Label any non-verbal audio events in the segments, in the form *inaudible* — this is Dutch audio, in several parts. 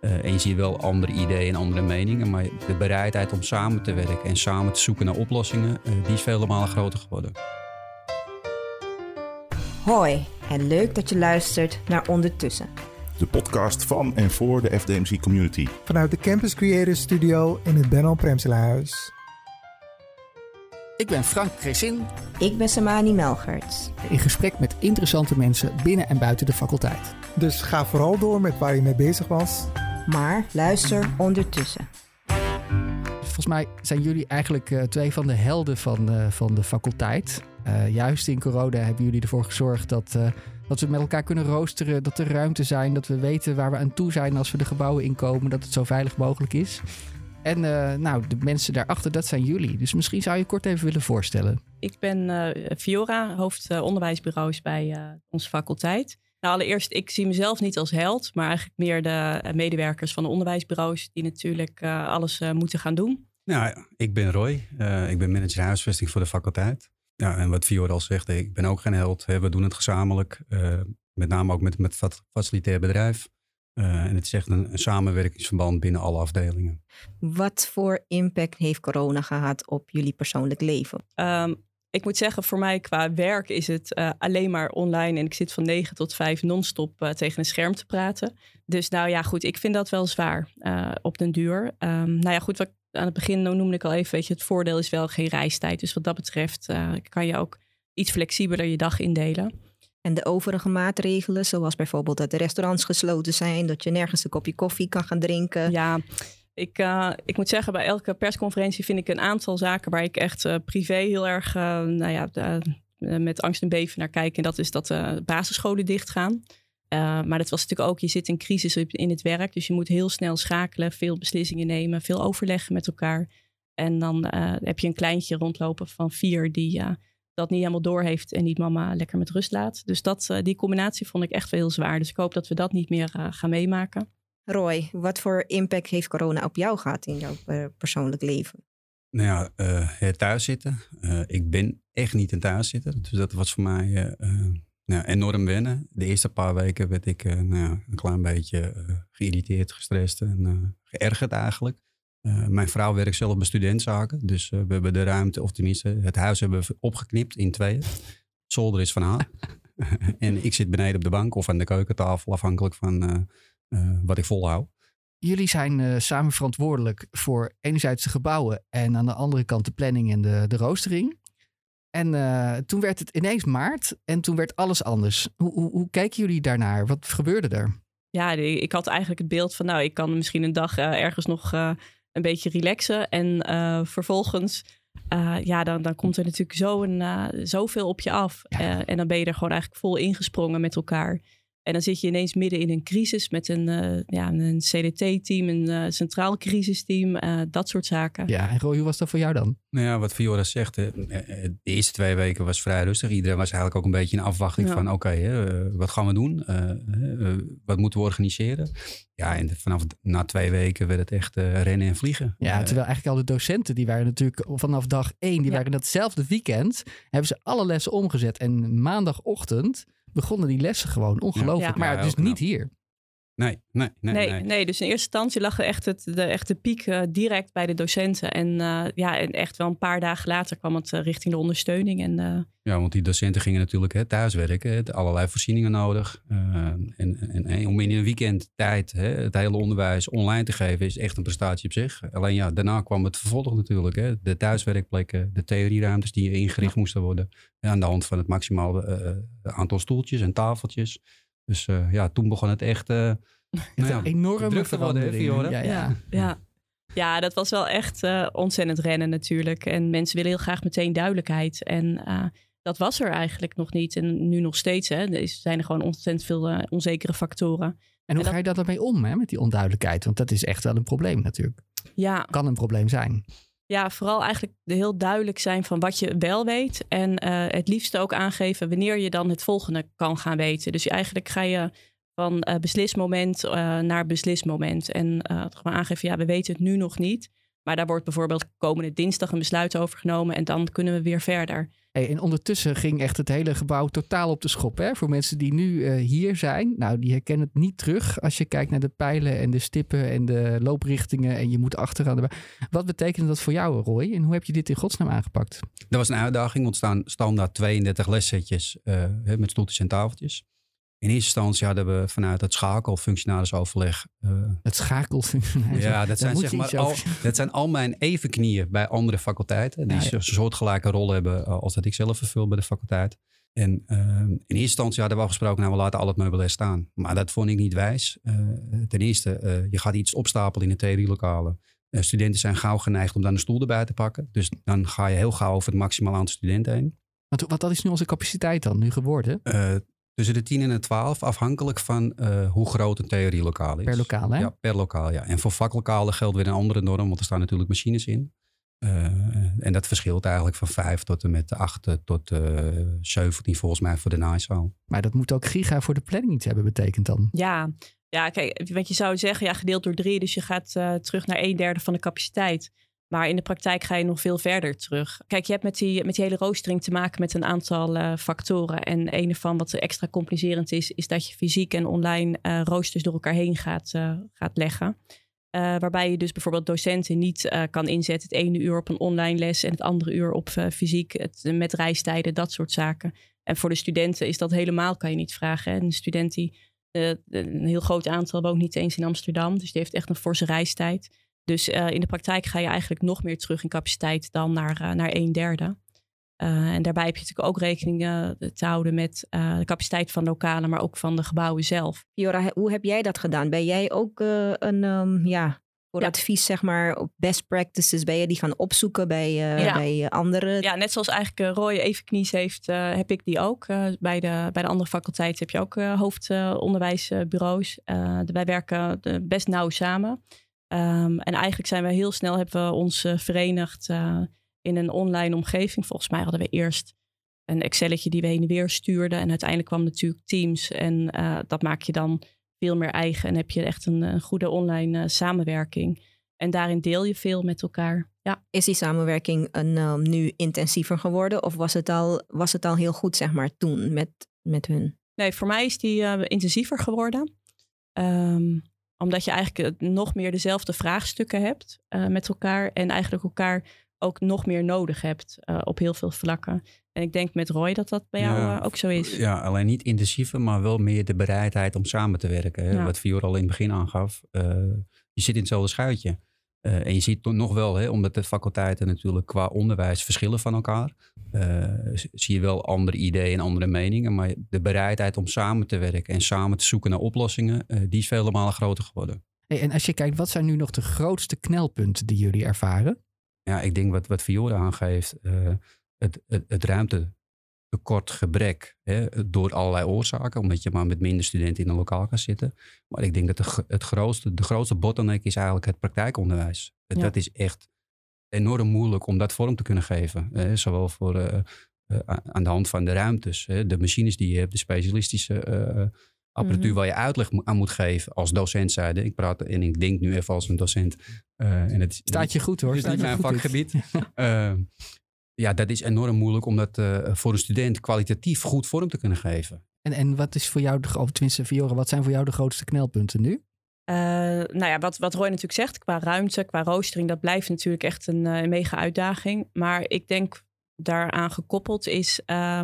Uh, en je ziet wel andere ideeën en andere meningen. Maar de bereidheid om samen te werken en samen te zoeken naar oplossingen, uh, die is vele malen groter geworden. Hoi en leuk dat je luistert naar Ondertussen. De podcast van en voor de FDMC community. Vanuit de Campus Creators Studio in het Benno Premselaarhuis. Ik ben Frank Cresin. Ik ben Samani Melgerts. In gesprek met interessante mensen binnen en buiten de faculteit. Dus ga vooral door met waar je mee bezig was. Maar luister ondertussen. Volgens mij zijn jullie eigenlijk uh, twee van de helden van, uh, van de faculteit. Uh, juist in corona hebben jullie ervoor gezorgd dat, dat we met elkaar kunnen roosteren. Dat er ruimte zijn. Dat we weten waar we aan toe zijn als we de gebouwen inkomen. Dat het zo veilig mogelijk is. En uh, nou, de mensen daarachter, dat zijn jullie. Dus misschien zou je kort even willen voorstellen. Ik ben uh, Fiora, hoofd uh, onderwijsbureaus bij onze faculteit. Nou, allereerst, ik zie mezelf niet als held, maar eigenlijk meer de medewerkers van de onderwijsbureaus die natuurlijk alles moeten gaan doen. Nou, ik ben Roy. ik ben manager huisvesting voor de faculteit. Ja, en wat Fiora al zegt, ik ben ook geen held. Hè. We doen het gezamenlijk, met name ook met, met het facilitair bedrijf. Uh, en het is echt een, een, samenwerkingsverband binnen alle afdelingen. Wat voor impact heeft corona gehad op jullie persoonlijk leven? Um, ik moet zeggen, voor mij qua werk is het uh, alleen maar online. En ik zit van 9 tot 5 non-stop uh, tegen een scherm te praten. Dus nou ja, goed, ik vind dat wel zwaar op den duur. Um, nou ja, goed, wat aan het begin noemde ik al even, weet je, het voordeel is wel geen reistijd. Dus wat dat betreft kan je ook iets flexibeler je dag indelen. En de overige maatregelen, zoals bijvoorbeeld dat de restaurants gesloten zijn, dat je nergens een kopje koffie kan gaan drinken. Ja, ik, uh, ik moet zeggen, bij elke persconferentie vind ik een aantal zaken waar ik echt uh, privé heel erg uh, nou ja, met angst en beven naar kijk. En dat is dat de basisscholen dichtgaan. maar dat was natuurlijk ook, je zit in crisis in het werk. Dus je moet heel snel schakelen, veel beslissingen nemen, veel overleggen met elkaar. En dan heb je een kleintje rondlopen van vier die dat niet helemaal door heeft en niet mama lekker met rust laat. Dus dat, die combinatie vond ik echt heel zwaar. Dus ik hoop dat we dat niet meer gaan meemaken. Roy, wat voor impact heeft corona op jou gehad in jouw uh, persoonlijk leven? Nou ja, het thuiszitten. ik ben echt niet een thuiszitten. Dus dat was voor mij nou, enorm wennen. De eerste paar weken werd ik nou een klein beetje geïrriteerd, gestrest en geërgerd eigenlijk. Mijn vrouw werkt zelf bij studentzaken. Dus we hebben de ruimte, of tenminste het huis hebben opgeknipt in tweeën. Zolder is van haar. *laughs* en ik zit beneden op de bank of aan de keukentafel, afhankelijk van wat ik volhoud. Jullie zijn samen verantwoordelijk voor enerzijds de gebouwen en aan de andere kant de planning en de, de roostering. En toen werd het ineens maart en toen werd alles anders. Hoe, hoe, hoe kijken jullie daarnaar? Wat gebeurde er? Ja, ik had eigenlijk het beeld van, nou, ik kan misschien een dag ergens nog een beetje relaxen. En uh, vervolgens, uh, ja, dan, dan komt er natuurlijk zo een, uh, zoveel op je af. en dan ben je er gewoon eigenlijk vol ingesprongen met elkaar. En dan zit je ineens midden in een crisis met een, uh, ja, een CDT-team, een uh, centraal crisisteam, uh, dat soort zaken. Ja, en Roy, hoe was dat voor jou dan? Nou ja, wat Fiora zegt, de eerste twee weken was vrij rustig. Iedereen was eigenlijk ook een beetje in afwachting ja. van, oké, okay, wat gaan we doen? wat moeten we organiseren? Ja, en vanaf na twee weken werd het echt rennen en vliegen. Ja, terwijl eigenlijk al de docenten, die waren natuurlijk vanaf dag één, die ja. waren datzelfde weekend, hebben ze alle lessen omgezet. En maandagochtend begonnen die lessen gewoon. Ongelooflijk. Ja. Maar dus niet hier. Nee, nee, nee, nee, nee. nee. Dus in eerste instantie lag echt het, de echte piek uh, direct bij de docenten. En uh, ja, en echt wel een paar dagen later kwam het uh, richting de ondersteuning. En, ja, want die docenten gingen natuurlijk hè, thuiswerken. allerlei voorzieningen nodig. En, en, en, om in een weekend tijd hè, het hele onderwijs online te geven is echt een prestatie op zich. Alleen ja, daarna kwam het vervolg natuurlijk. Hè. De thuiswerkplekken, de theorieruimtes die ingericht ja. moesten worden. aan de hand van het maximaal aantal stoeltjes en tafeltjes. Dus uh, ja, toen begon het echt uh, *laughs* nou ja, enorme verandering. Ja, ja. ja. *laughs* ja, dat was wel echt uh, ontzettend rennen natuurlijk. En mensen willen heel graag meteen duidelijkheid. En dat was er eigenlijk nog niet. En nu nog steeds. Hè. Er zijn er gewoon ontzettend veel onzekere factoren. En hoe en dat... ga je dat ermee om, hè, met die onduidelijkheid? Want dat is echt wel een probleem natuurlijk. Ja. Kan een probleem zijn. Ja, vooral eigenlijk heel duidelijk zijn van wat je wel weet. En uh, het liefst ook aangeven wanneer je dan het volgende kan gaan weten. Dus eigenlijk ga je van uh, beslismoment uh, naar beslismoment. En gewoon aangeven, ja, we weten het nu nog niet. Maar daar wordt bijvoorbeeld komende dinsdag een besluit over genomen en dan kunnen we weer verder. Hey, en ondertussen ging echt het hele gebouw totaal op de schop. Hè? Voor mensen die nu uh, hier zijn, nou, die herkennen het niet terug als je kijkt naar de pijlen en de stippen en de looprichtingen en je moet achteraan. De... Wat betekent dat voor jou, Roy? En hoe heb je dit in godsnaam aangepakt? Dat was een uitdaging, want staan standaard 32 lessetjes uh, met stoeltjes en tafeltjes. In eerste instantie hadden we vanuit het schakelfunctionarisoverleg. Uh, het schakelfunctionaris? Ja, dat zijn, zeg maar al, dat zijn al mijn evenknieën bij andere faculteiten. Die ja, ja. een soortgelijke rol hebben als dat ik zelf vervul bij de faculteit. En uh, in eerste instantie hadden we afgesproken, nou we laten al het meubilair staan. Maar dat vond ik niet wijs. Uh, ten eerste, je gaat iets opstapelen in de theorielokalen. studenten zijn gauw geneigd om dan een stoel erbij te pakken. Dus dan ga je heel gauw over het maximaal aantal studenten heen. Wat, wat, wat is nu onze capaciteit dan nu geworden? Tussen de 10 en de 12, afhankelijk van uh, hoe groot een theorielokaal is. Per lokaal, hè? Ja, per lokaal, ja. En voor vaklokalen geldt weer een andere norm, want er staan natuurlijk machines in. Uh, en dat verschilt eigenlijk van 5 tot en met 8 tot uh, 17 volgens mij voor de naaizaal. Maar dat moet ook giga voor de planning iets hebben betekend dan? Ja, ja kijk, want je zou zeggen, ja, gedeeld door 3, dus je gaat uh, terug naar een derde van de capaciteit. Maar in de praktijk ga je nog veel verder terug. Kijk, je hebt met die, met die hele roostering te maken met een aantal uh, factoren. En een ervan wat extra complicerend is, is dat je fysiek en online uh, roosters door elkaar heen gaat, uh, gaat leggen. waarbij je dus bijvoorbeeld docenten niet kan inzetten. Het ene uur op een online les en het andere uur op fysiek. Het, met reistijden, dat soort zaken. En voor de studenten is dat helemaal, kan je niet vragen. Een student die, een heel groot aantal woont niet eens in Amsterdam. Dus die heeft echt een forse reistijd. Dus uh, in de praktijk ga je eigenlijk nog meer terug in capaciteit dan naar, uh, naar een derde. Uh, en daarbij heb je natuurlijk ook rekening te houden met de capaciteit van lokalen, maar ook van de gebouwen zelf. Fiora, hoe heb jij dat gedaan? Ben jij ook een, um, ja, voor ja. advies, zeg maar, op best practices, ben je die gaan opzoeken bij, ja. bij andere? Ja, net zoals eigenlijk Roy Evenknies heeft, heb ik die ook. bij, de, bij de andere faculteiten heb je ook hoofdonderwijsbureaus. wij werken best nauw samen. Um, en eigenlijk zijn we heel snel hebben we ons uh, verenigd uh, in een online omgeving. Volgens mij hadden we eerst een Excelletje die we heen en weer stuurden. En uiteindelijk kwam natuurlijk Teams. En uh, dat maak je dan veel meer eigen. En heb je echt een, een goede online samenwerking. En daarin deel je veel met elkaar. Ja. Is die samenwerking een, um, nu intensiever geworden? Of was het al, was het al heel goed, zeg maar, toen met, met hun? Nee, voor mij is die intensiever geworden. Um, omdat je eigenlijk nog meer dezelfde vraagstukken hebt uh, met elkaar. En eigenlijk elkaar ook nog meer nodig hebt uh, op heel veel vlakken. En ik denk met Roy dat dat bij jou ja, uh, ook zo is. Ja, alleen niet intensiever, maar wel meer de bereidheid om samen te werken. Hè? Ja. Wat Fior al in het begin aangaf. je zit in hetzelfde schuitje. Uh, en je ziet nog wel, hè, omdat de faculteiten natuurlijk qua onderwijs verschillen van elkaar, uh, zie je wel andere ideeën en andere meningen. Maar de bereidheid om samen te werken en samen te zoeken naar oplossingen, uh, die is vele malen groter geworden. Hey, en als je kijkt, wat zijn nu nog de grootste knelpunten die jullie ervaren? Ja, ik denk wat, wat Fiore aangeeft, het, het, het ruimte tekort, gebrek, hè, door allerlei oorzaken, omdat je maar met minder studenten in een lokaal kan zitten. Maar ik denk dat de, het grootste, de grootste bottleneck is eigenlijk het praktijkonderwijs. Ja. Dat is echt enorm moeilijk om dat vorm te kunnen geven. Hè, zowel voor, uh, uh, aan de hand van de ruimtes, hè, de machines die je hebt, de specialistische uh, apparatuur mm -hmm. waar je uitleg aan moet geven als docent zijde. Ik praat en ik denk nu even als een docent. en het, Staat je goed hoor. Het is niet mijn vakgebied *laughs* ja, dat is enorm moeilijk om dat uh, voor een student kwalitatief goed vorm te kunnen geven. En, en wat is voor jou, de, of tenminste Fiore, wat zijn voor jou de grootste knelpunten nu? Uh, nou ja, wat, wat Roy natuurlijk zegt, qua ruimte, qua roostering, dat blijft natuurlijk echt een, uh, mega uitdaging. Maar ik denk daaraan gekoppeld is uh,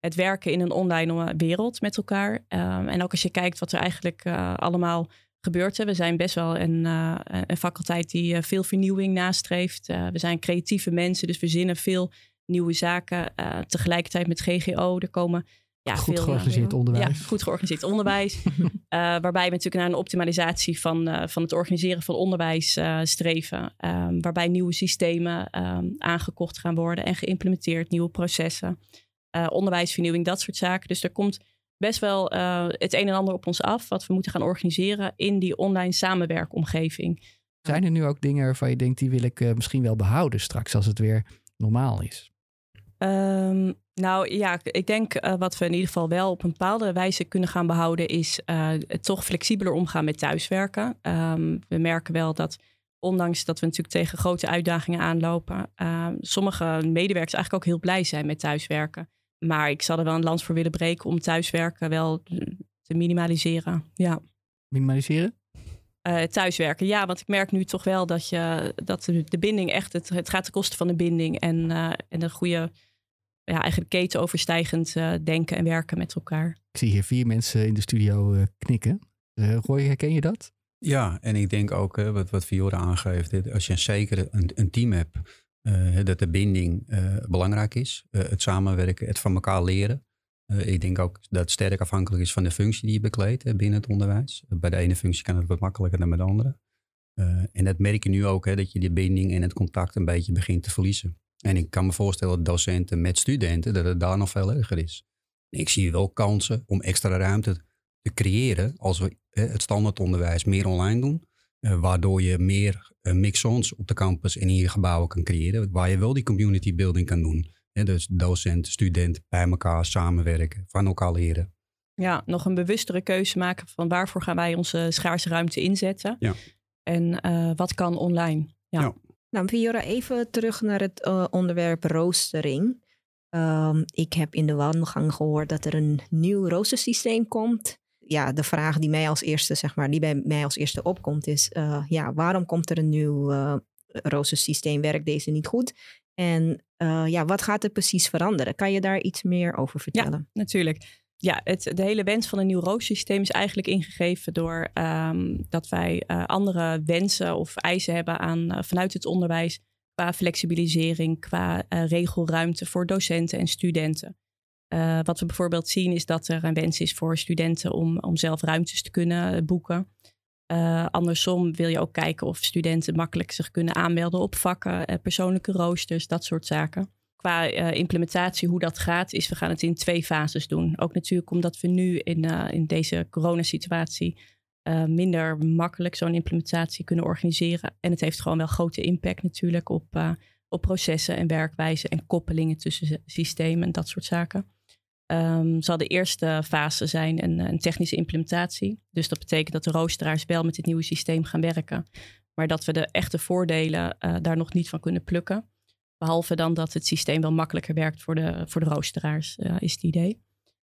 het werken in een online wereld met elkaar. Ehm, en ook als je kijkt wat er eigenlijk allemaal gebeurt. We zijn best wel een, uh, een faculteit die uh, veel vernieuwing nastreeft. Uh, we zijn creatieve mensen, dus we zinnen veel nieuwe zaken. tegelijkertijd met GGO, er komen ja, goed veel, georganiseerd onderwijs. Ja, goed georganiseerd onderwijs. *laughs* waarbij we natuurlijk naar een optimalisatie van, van het organiseren van onderwijs streven. Um, waarbij nieuwe systemen um, aangekocht gaan worden en geïmplementeerd, nieuwe processen. onderwijsvernieuwing, dat soort zaken. Dus er komt best wel uh, het een en ander op ons af. Wat we moeten gaan organiseren in die online samenwerkomgeving. Zijn er nu ook dingen waarvan je denkt, die wil ik uh, misschien wel behouden straks als het weer normaal is? Um, nou ja, ik denk uh, wat we in ieder geval wel op een bepaalde wijze kunnen gaan behouden, is het toch flexibeler omgaan met thuiswerken. Um, we merken wel dat ondanks dat we natuurlijk tegen grote uitdagingen aanlopen, uh, sommige medewerkers eigenlijk ook heel blij zijn met thuiswerken. Maar ik zal er wel een lans voor willen breken om thuiswerken wel te minimaliseren. Ja. Minimaliseren? Uh, thuiswerken, ja, want ik merk nu toch wel dat, je, dat de, binding echt, het, het gaat ten koste van de binding en, uh, en de goede, ja, eigenlijk ketenoverstijgend uh, denken en werken met elkaar. Ik zie hier vier mensen in de studio knikken. Roy, herken je dat? Ja, en ik denk ook, wat, wat Fiora aangeeft, als je zeker een, een team hebt, uh, dat de binding uh, belangrijk is. Uh, het samenwerken, het van elkaar leren. ik denk ook dat het sterk afhankelijk is van de functie die je bekleedt binnen het onderwijs. bij de ene functie kan het wat makkelijker dan bij de andere. en dat merk je nu ook, hè, dat je die binding en het contact een beetje begint te verliezen. En ik kan me voorstellen dat docenten met studenten, dat het daar nog veel erger is. Ik zie wel kansen om extra ruimte te creëren als we het standaardonderwijs meer online doen. Waardoor je meer uh, mixons op de campus en in je gebouwen kan creëren. Waar je wel die community building kan doen. dus docent, student bij elkaar samenwerken, van elkaar leren. Ja, nog een bewustere keuze maken van waarvoor gaan wij onze schaarse ruimte inzetten. Ja. En uh, wat kan online. Ja. ja. Nou, Viora, even terug naar het uh, onderwerp roostering. Um, ik heb in de wandelgang gehoord dat er een nieuw roostersysteem komt ja, de vraag die mij als eerste, zeg maar, die bij mij als eerste opkomt, is: uh, ja, waarom komt er een nieuw uh, roostersysteem? Werkt deze niet goed? En uh, ja, wat gaat er precies veranderen? Kan je daar iets meer over vertellen? Ja, natuurlijk. Ja, het, de hele wens van een nieuw roostersysteem is eigenlijk ingegeven door um, dat wij andere wensen of eisen hebben aan, vanuit het onderwijs qua flexibilisering, qua regelruimte voor docenten en studenten. Uh, wat we bijvoorbeeld zien is dat er een wens is voor studenten om, om zelf ruimtes te kunnen boeken. Uh, andersom wil je ook kijken of studenten makkelijk zich kunnen aanmelden op vakken, persoonlijke roosters, dat soort zaken. Qua implementatie, hoe dat gaat, is we gaan het in twee fases doen. Ook natuurlijk omdat we nu in, in deze coronasituatie minder makkelijk zo'n implementatie kunnen organiseren. En het heeft gewoon wel grote impact natuurlijk op, op processen en werkwijzen en koppelingen tussen systemen en dat soort zaken. Um, zal de eerste fase zijn een, een, technische implementatie. Dus dat betekent dat de roosteraars wel met het nieuwe systeem gaan werken. Maar dat we de echte voordelen uh, daar nog niet van kunnen plukken. Behalve dan dat het systeem wel makkelijker werkt voor de, voor de roosteraars, uh, is het idee.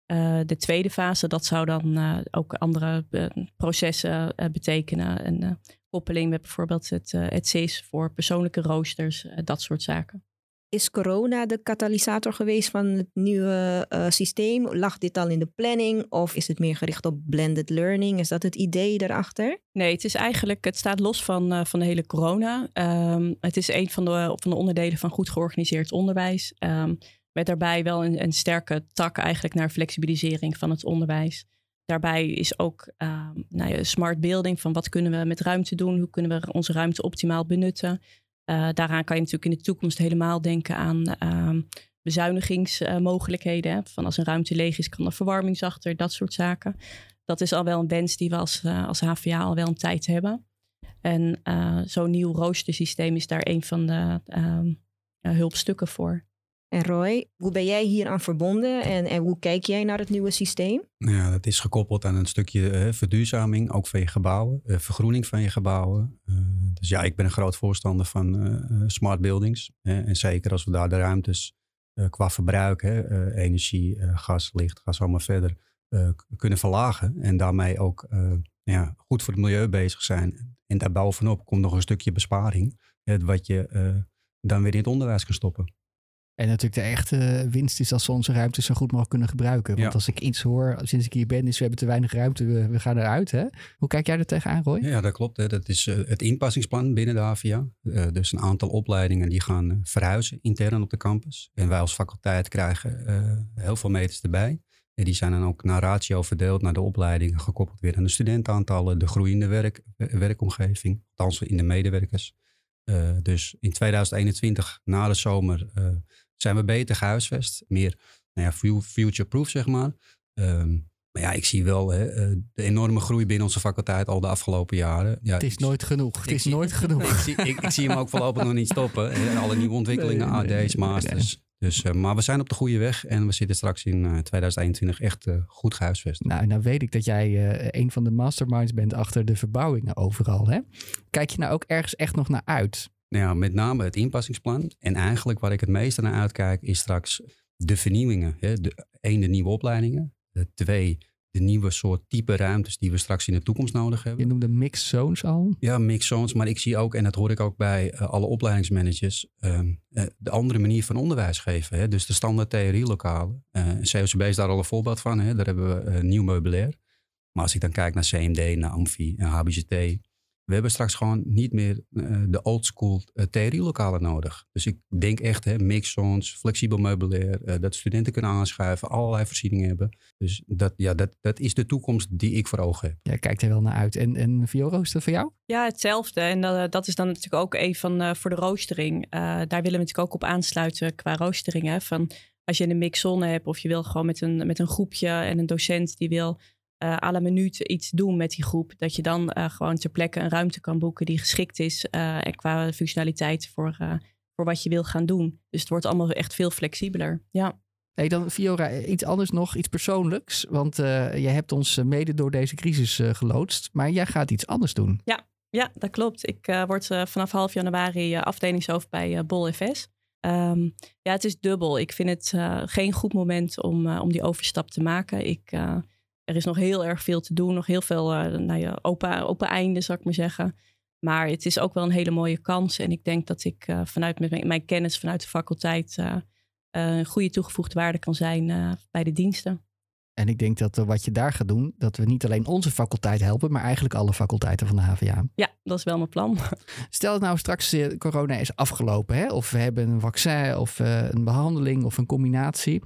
Uh, de tweede fase, dat zou dan ook andere processen betekenen. Een koppeling met bijvoorbeeld het, het CIS voor persoonlijke roosters, dat soort zaken. Is corona de katalysator geweest van het nieuwe uh, systeem? Lag dit al in de planning of is het meer gericht op blended learning? Is dat het idee daarachter? Nee, het is eigenlijk, het staat los van, uh, van de hele corona. Um, het is een van de, van de onderdelen van goed georganiseerd onderwijs. Um, met daarbij wel een, een, sterke tak eigenlijk naar flexibilisering van het onderwijs. Daarbij is ook um, nou ja, smart building van wat kunnen we met ruimte doen? Hoe kunnen we onze ruimte optimaal benutten? Uh, daaraan kan je natuurlijk in de toekomst helemaal denken aan uh, bezuinigingsmogelijkheden. Van als een ruimte leeg is, kan er verwarming zachter, dat soort zaken. Dat is al wel een wens die we als, eh, als HVA al wel een tijd hebben. En eh, zo'n nieuw roostersysteem is daar een van de ehm, hulpstukken voor. En Roy, hoe ben jij hier aan verbonden en, en hoe kijk jij naar het nieuwe systeem? Ja, dat is gekoppeld aan een stukje uh, verduurzaming, ook van je gebouwen, uh, vergroening van je gebouwen. Uh, dus ja, ik ben een groot voorstander van smart buildings. en zeker als we daar de ruimtes qua verbruik, energie, gas, licht, gas allemaal verder, kunnen verlagen. En daarmee ook ja, goed voor het milieu bezig zijn. En daarbovenop komt nog een stukje besparing, wat je dan weer in het onderwijs kan stoppen. En natuurlijk de echte winst is als we onze ruimte zo goed mogelijk kunnen gebruiken. Want als ik iets hoor sinds ik hier ben, is we hebben te weinig ruimte, we, gaan eruit. Hè? Hoe kijk jij er tegenaan, Roy? Ja, dat klopt. Hè. Dat is uh, het inpassingsplan binnen de. Uh, eh, dus een aantal opleidingen die gaan uh, verhuizen intern op de campus. En wij als faculteit krijgen heel veel meters erbij. En die zijn dan ook naar ratio verdeeld naar de opleidingen, gekoppeld weer aan de studentaantallen, de groeiende werk, werkomgeving, althans in de medewerkers. dus in 2021, na de zomer, zijn we beter gehuisvest. Meer nou ja, future-proof, zeg maar. Um, maar ja, ik zie wel hè, eh, de enorme groei binnen onze faculteit al de afgelopen jaren. Ja, het is nooit genoeg. Het is nooit genoeg. Ik zie, ik, ik, zie hem ook voorlopig nog niet stoppen. Alle nieuwe ontwikkelingen, AD's, masters. Dus, uh, maar we zijn op de goede weg en we zitten straks in uh, 2021 echt uh, goed gehuisvest. Nou, nou weet ik dat jij een van de masterminds bent achter de verbouwingen overal. Hè? Kijk je nou ook ergens echt nog naar uit? Nou ja, met name het inpassingsplan. En eigenlijk waar ik het meeste naar uitkijk is straks de vernieuwingen. Hè? De, één, de nieuwe opleidingen. De, twee, de nieuwe soort type ruimtes die we straks in de toekomst nodig hebben. Je noemde mixed zones al? Ja, mixed zones. Maar ik zie ook, en dat hoor ik ook bij uh, alle opleidingsmanagers, uh, uh, de andere manier van onderwijs geven. Hè? Dus de standaard theorielokalen. COCB is daar al een voorbeeld van. Hè? Daar hebben we nieuw meubilair. Maar als ik dan kijk naar CMD, naar Amfi en HBCT, we hebben straks gewoon niet meer uh, de oldschool uh, theorielokalen nodig. Dus ik denk echt, hè, mixzones, flexibel meubilair, uh, dat studenten kunnen aanschuiven, allerlei voorzieningen hebben. Dus dat, ja, dat, dat is de toekomst die ik voor ogen heb. Jij kijkt er wel naar uit. En, en Vio, dat voor jou? Ja, hetzelfde. En dat, dat is dan natuurlijk ook een van voor de roostering. daar willen we natuurlijk ook op aansluiten qua roostering. Hè, van als je een mixzone hebt of je wil gewoon met een, met een groepje en een docent die wil uh, à la minuut iets doen met die groep. Dat je dan uh, gewoon ter plekke een ruimte kan boeken die geschikt is uh, qua functionaliteit voor, voor wat je wil gaan doen. Dus het wordt allemaal echt veel flexibeler. Ja. Hey, dan Fiora, iets anders nog, iets persoonlijks. Want jij hebt ons mede door deze crisis geloodst, maar jij gaat iets anders doen. Ja, ja dat klopt. Ik word vanaf half januari afdelingshoofd bij Bol FS. Um, ja, het is dubbel. Ik vind het geen goed moment om, om die overstap te maken. Ik er is nog heel erg veel te doen. Nog heel veel uh, nou ja, open, open einde, zou ik maar zeggen. Maar het is ook wel een hele mooie kans. En ik denk dat ik uh, vanuit mijn, mijn, kennis vanuit de faculteit uh, een goede toegevoegde waarde kan zijn bij de diensten. En ik denk dat wat je daar gaat doen, dat we niet alleen onze faculteit helpen, maar eigenlijk alle faculteiten van de HVA. Ja, dat is wel mijn plan. *laughs* Stel dat nou straks corona is afgelopen, hè? of we hebben een vaccin of een behandeling of een combinatie.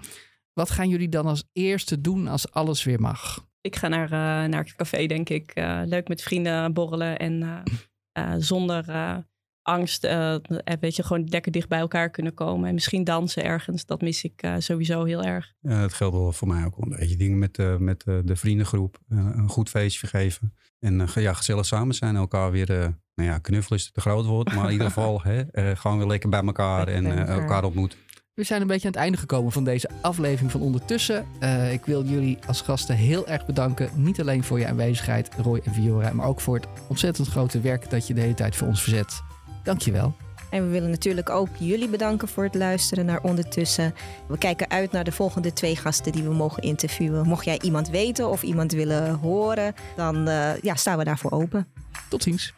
Wat gaan jullie dan als eerste doen als alles weer mag? Ik ga naar, uh, naar het café, denk ik. Uh, leuk met vrienden borrelen en uh, zonder angst, weet je, gewoon lekker dicht bij elkaar kunnen komen. En misschien dansen ergens, dat mis ik sowieso heel erg. Ja, dat geldt wel voor mij ook een beetje. Dingen met, met de vriendengroep, een goed feestje geven. En ja, gezellig samen zijn, elkaar weer nou ja, knuffelen is te groot woord, maar in ieder *laughs* geval hè, gewoon weer lekker bij elkaar en elkaar ontmoeten. We zijn een beetje aan het einde gekomen van deze aflevering van Ondertussen. Uh, ik wil jullie als gasten heel erg bedanken. Niet alleen voor je aanwezigheid, Roy en Viora, maar ook voor het ontzettend grote werk dat je de hele tijd voor ons verzet. Dankjewel. En we willen natuurlijk ook jullie bedanken voor het luisteren naar Ondertussen. We kijken uit naar de volgende twee gasten die we mogen interviewen. Mocht jij iemand weten of iemand willen horen, dan uh, ja, staan we daarvoor open. Tot ziens.